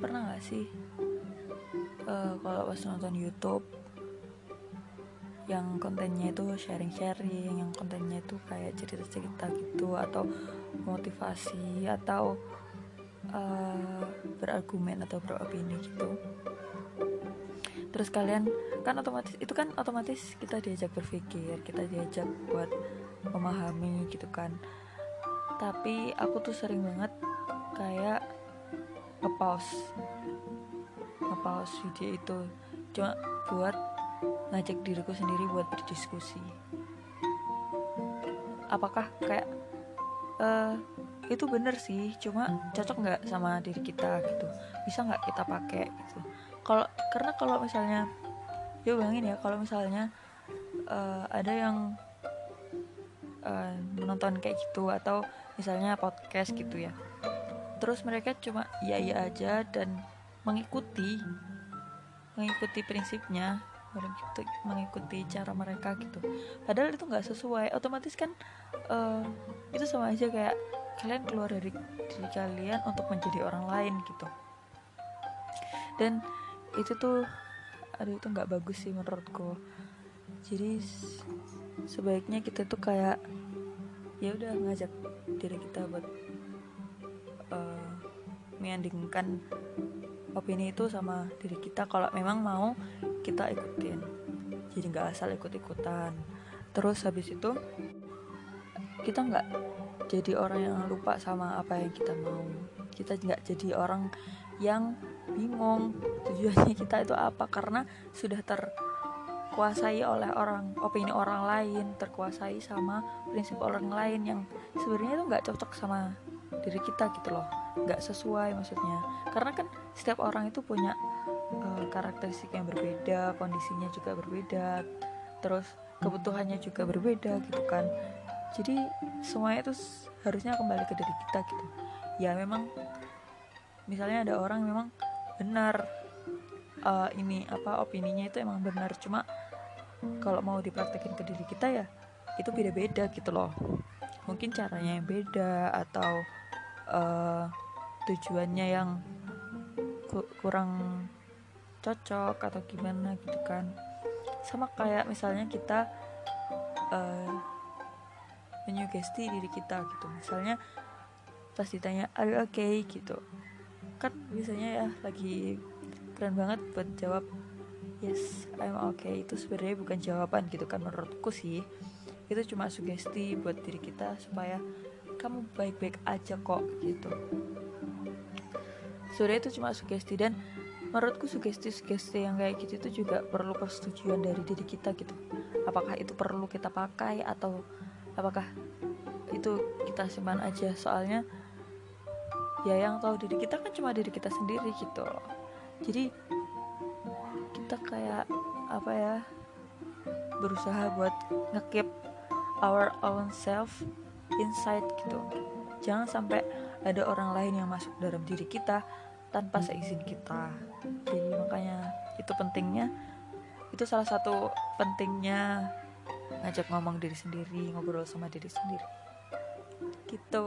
pernah gak sih uh, kalau pas nonton YouTube yang kontennya itu sharing-sharing yang kontennya itu kayak cerita-cerita gitu atau motivasi atau uh, berargumen atau beropini gitu? Terus kalian kan otomatis itu kan otomatis kita diajak berpikir kita diajak buat memahami gitu kan. Tapi aku tuh sering banget kayak nge-pause nge-pause video itu. Cuma buat ngajak diriku sendiri buat berdiskusi. Apakah kayak uh, itu bener sih cuma cocok nggak sama diri kita gitu? Bisa nggak kita pakai gitu? Kalau karena kalau misalnya ya bayangin ya kalau misalnya uh, ada yang uh, menonton kayak gitu atau misalnya podcast gitu ya terus mereka cuma iya iya aja dan mengikuti mengikuti prinsipnya mengikuti mengikuti cara mereka gitu. Padahal itu nggak sesuai. Otomatis kan uh, itu sama aja kayak kalian keluar dari diri kalian untuk menjadi orang lain gitu. Dan itu tuh aduh itu nggak bagus sih menurutku. Jadi sebaiknya kita tuh kayak ya udah ngajak diri kita buat uh, menyandingkan opini itu sama diri kita kalau memang mau kita ikutin. Jadi nggak asal ikut-ikutan. Terus habis itu kita nggak jadi orang yang lupa sama apa yang kita mau. Kita nggak jadi orang yang bingung tujuannya kita itu apa karena sudah terkuasai oleh orang opini orang lain terkuasai sama prinsip orang lain yang sebenarnya itu nggak cocok sama diri kita gitu loh. Nggak sesuai maksudnya. Karena kan setiap orang itu punya uh, karakteristik yang berbeda kondisinya juga berbeda terus kebutuhannya juga berbeda gitu kan. Jadi semuanya itu harusnya kembali ke diri kita gitu. Ya memang misalnya ada orang memang benar uh, ini apa opininya itu emang benar. Cuma kalau mau dipraktekin ke diri kita ya itu beda-beda gitu loh. Mungkin caranya yang beda atau uh, tujuannya yang ku kurang cocok atau gimana gitu kan. Sama kayak misalnya kita uh, menyugesti diri kita gitu. Misalnya pas ditanya are you okay? gitu. Kan biasanya ya lagi keren banget buat jawab yes I'm okay. Itu sebenarnya bukan jawaban gitu kan menurutku sih. Itu cuma sugesti buat diri kita supaya kamu baik-baik aja kok gitu. Sudah itu cuma sugesti dan menurutku sugesti-sugesti yang kayak gitu itu juga perlu persetujuan dari diri kita gitu. Apakah itu perlu kita pakai atau apakah itu kita simpan aja? Soalnya ya yang tahu diri kita kan cuma diri kita sendiri gitu. Jadi kita kayak apa ya berusaha buat ngekip our own self insight gitu. Jangan sampai ada orang lain yang masuk dalam diri kita tanpa seizin kita. Jadi makanya itu pentingnya itu salah satu pentingnya ngajak ngomong diri sendiri ngobrol sama diri sendiri. Gitu